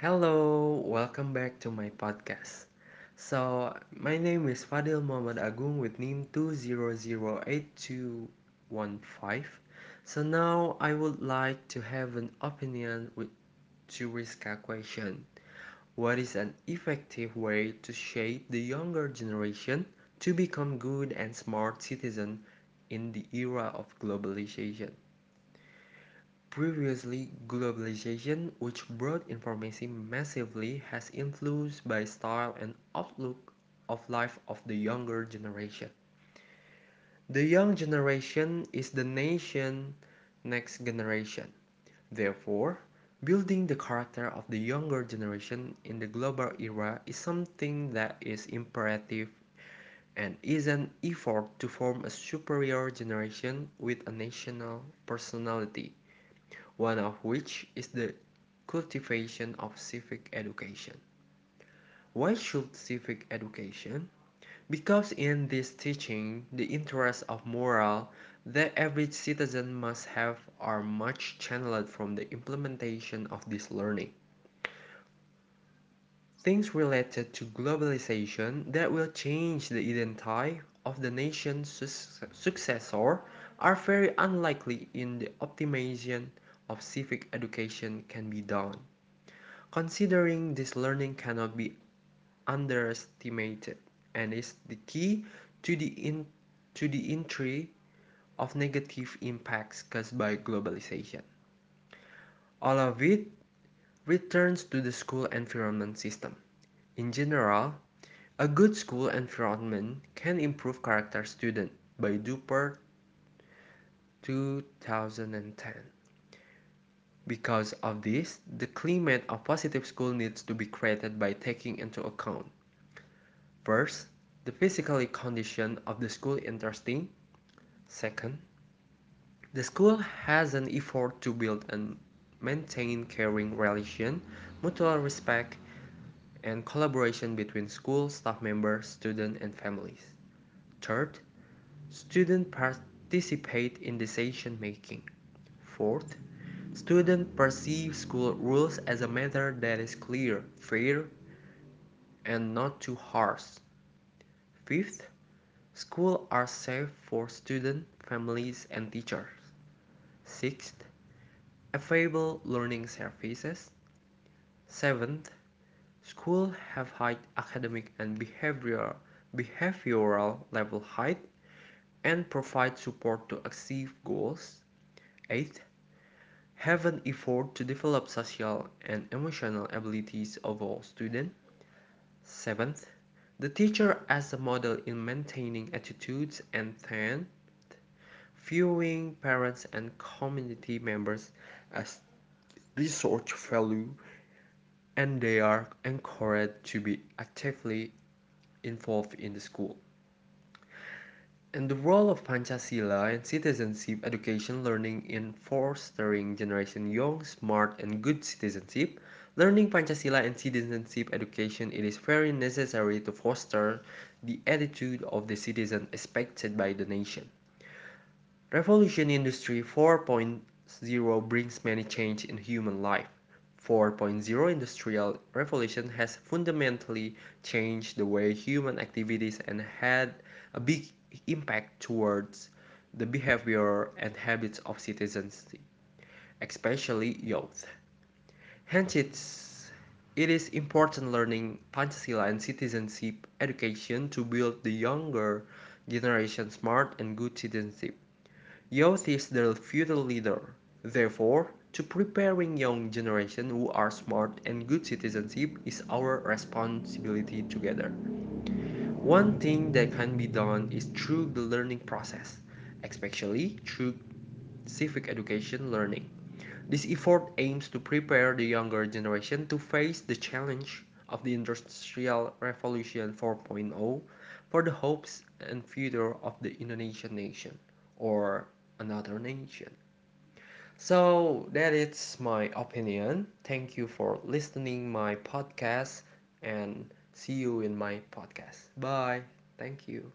Hello, welcome back to my podcast. So, my name is Fadhil Muhammad Agung with NIM 2008215. So now I would like to have an opinion with to risk question. What is an effective way to shape the younger generation to become good and smart citizen in the era of globalization? Previously, globalization, which brought information massively, has influenced by style and outlook of life of the younger generation. The young generation is the nation next generation. Therefore, building the character of the younger generation in the global era is something that is imperative and is an effort to form a superior generation with a national personality one of which is the cultivation of civic education. Why should civic education? Because in this teaching, the interests of moral that every citizen must have are much channeled from the implementation of this learning. Things related to globalization that will change the identity of the nation's successor are very unlikely in the optimization of civic education can be done. Considering this learning cannot be underestimated and is the key to the in, to the entry of negative impacts caused by globalization. All of it returns to the school environment system. In general, a good school environment can improve character student by Duper 2010. Because of this, the climate of positive school needs to be created by taking into account first, the physical condition of the school interesting. Second, the school has an effort to build and maintain caring relation, mutual respect, and collaboration between school, staff members, students, and families. Third, students participate in decision making. Fourth, students perceive school rules as a matter that is clear, fair, and not too harsh. Fifth, schools are safe for students, families, and teachers. Sixth, available learning services. Seventh, schools have high academic and behavioral, behavioral level height and provide support to achieve goals. Eighth, have an effort to develop social and emotional abilities of all students. Seventh, the teacher as a model in maintaining attitudes and tenth, viewing parents and community members as resource value and they are encouraged to be actively involved in the school. And the role of Pancasila and citizenship education learning in fostering generation young, smart, and good citizenship. Learning Pancasila and citizenship education it is very necessary to foster the attitude of the citizen expected by the nation. Revolution Industry 4.0 brings many change in human life. 4.0 Industrial Revolution has fundamentally changed the way human activities and had a big impact towards the behavior and habits of citizens, especially youth. Hence, it's, it is important learning Pancasila and citizenship education to build the younger generation smart and good citizenship. Youth is the future leader. Therefore, to preparing young generation who are smart and good citizenship is our responsibility together. One thing that can be done is through the learning process, especially through civic education learning. This effort aims to prepare the younger generation to face the challenge of the Industrial Revolution 4.0 for the hopes and future of the Indonesian nation or another nation. So that is my opinion. Thank you for listening my podcast and see you in my podcast. Bye. Thank you.